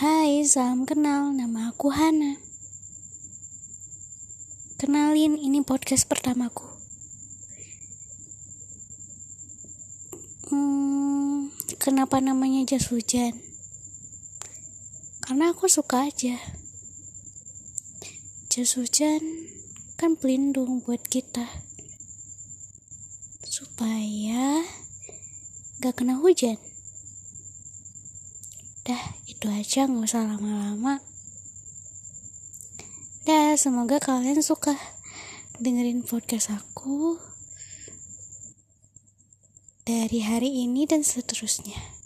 Hai, salam kenal. Nama aku Hana. Kenalin, ini podcast pertamaku. Hmm, kenapa namanya jas hujan? Karena aku suka aja. Jas hujan kan pelindung buat kita. Supaya gak kena hujan. Dah, itu aja nggak usah lama-lama. Dah, semoga kalian suka dengerin podcast aku dari hari ini dan seterusnya.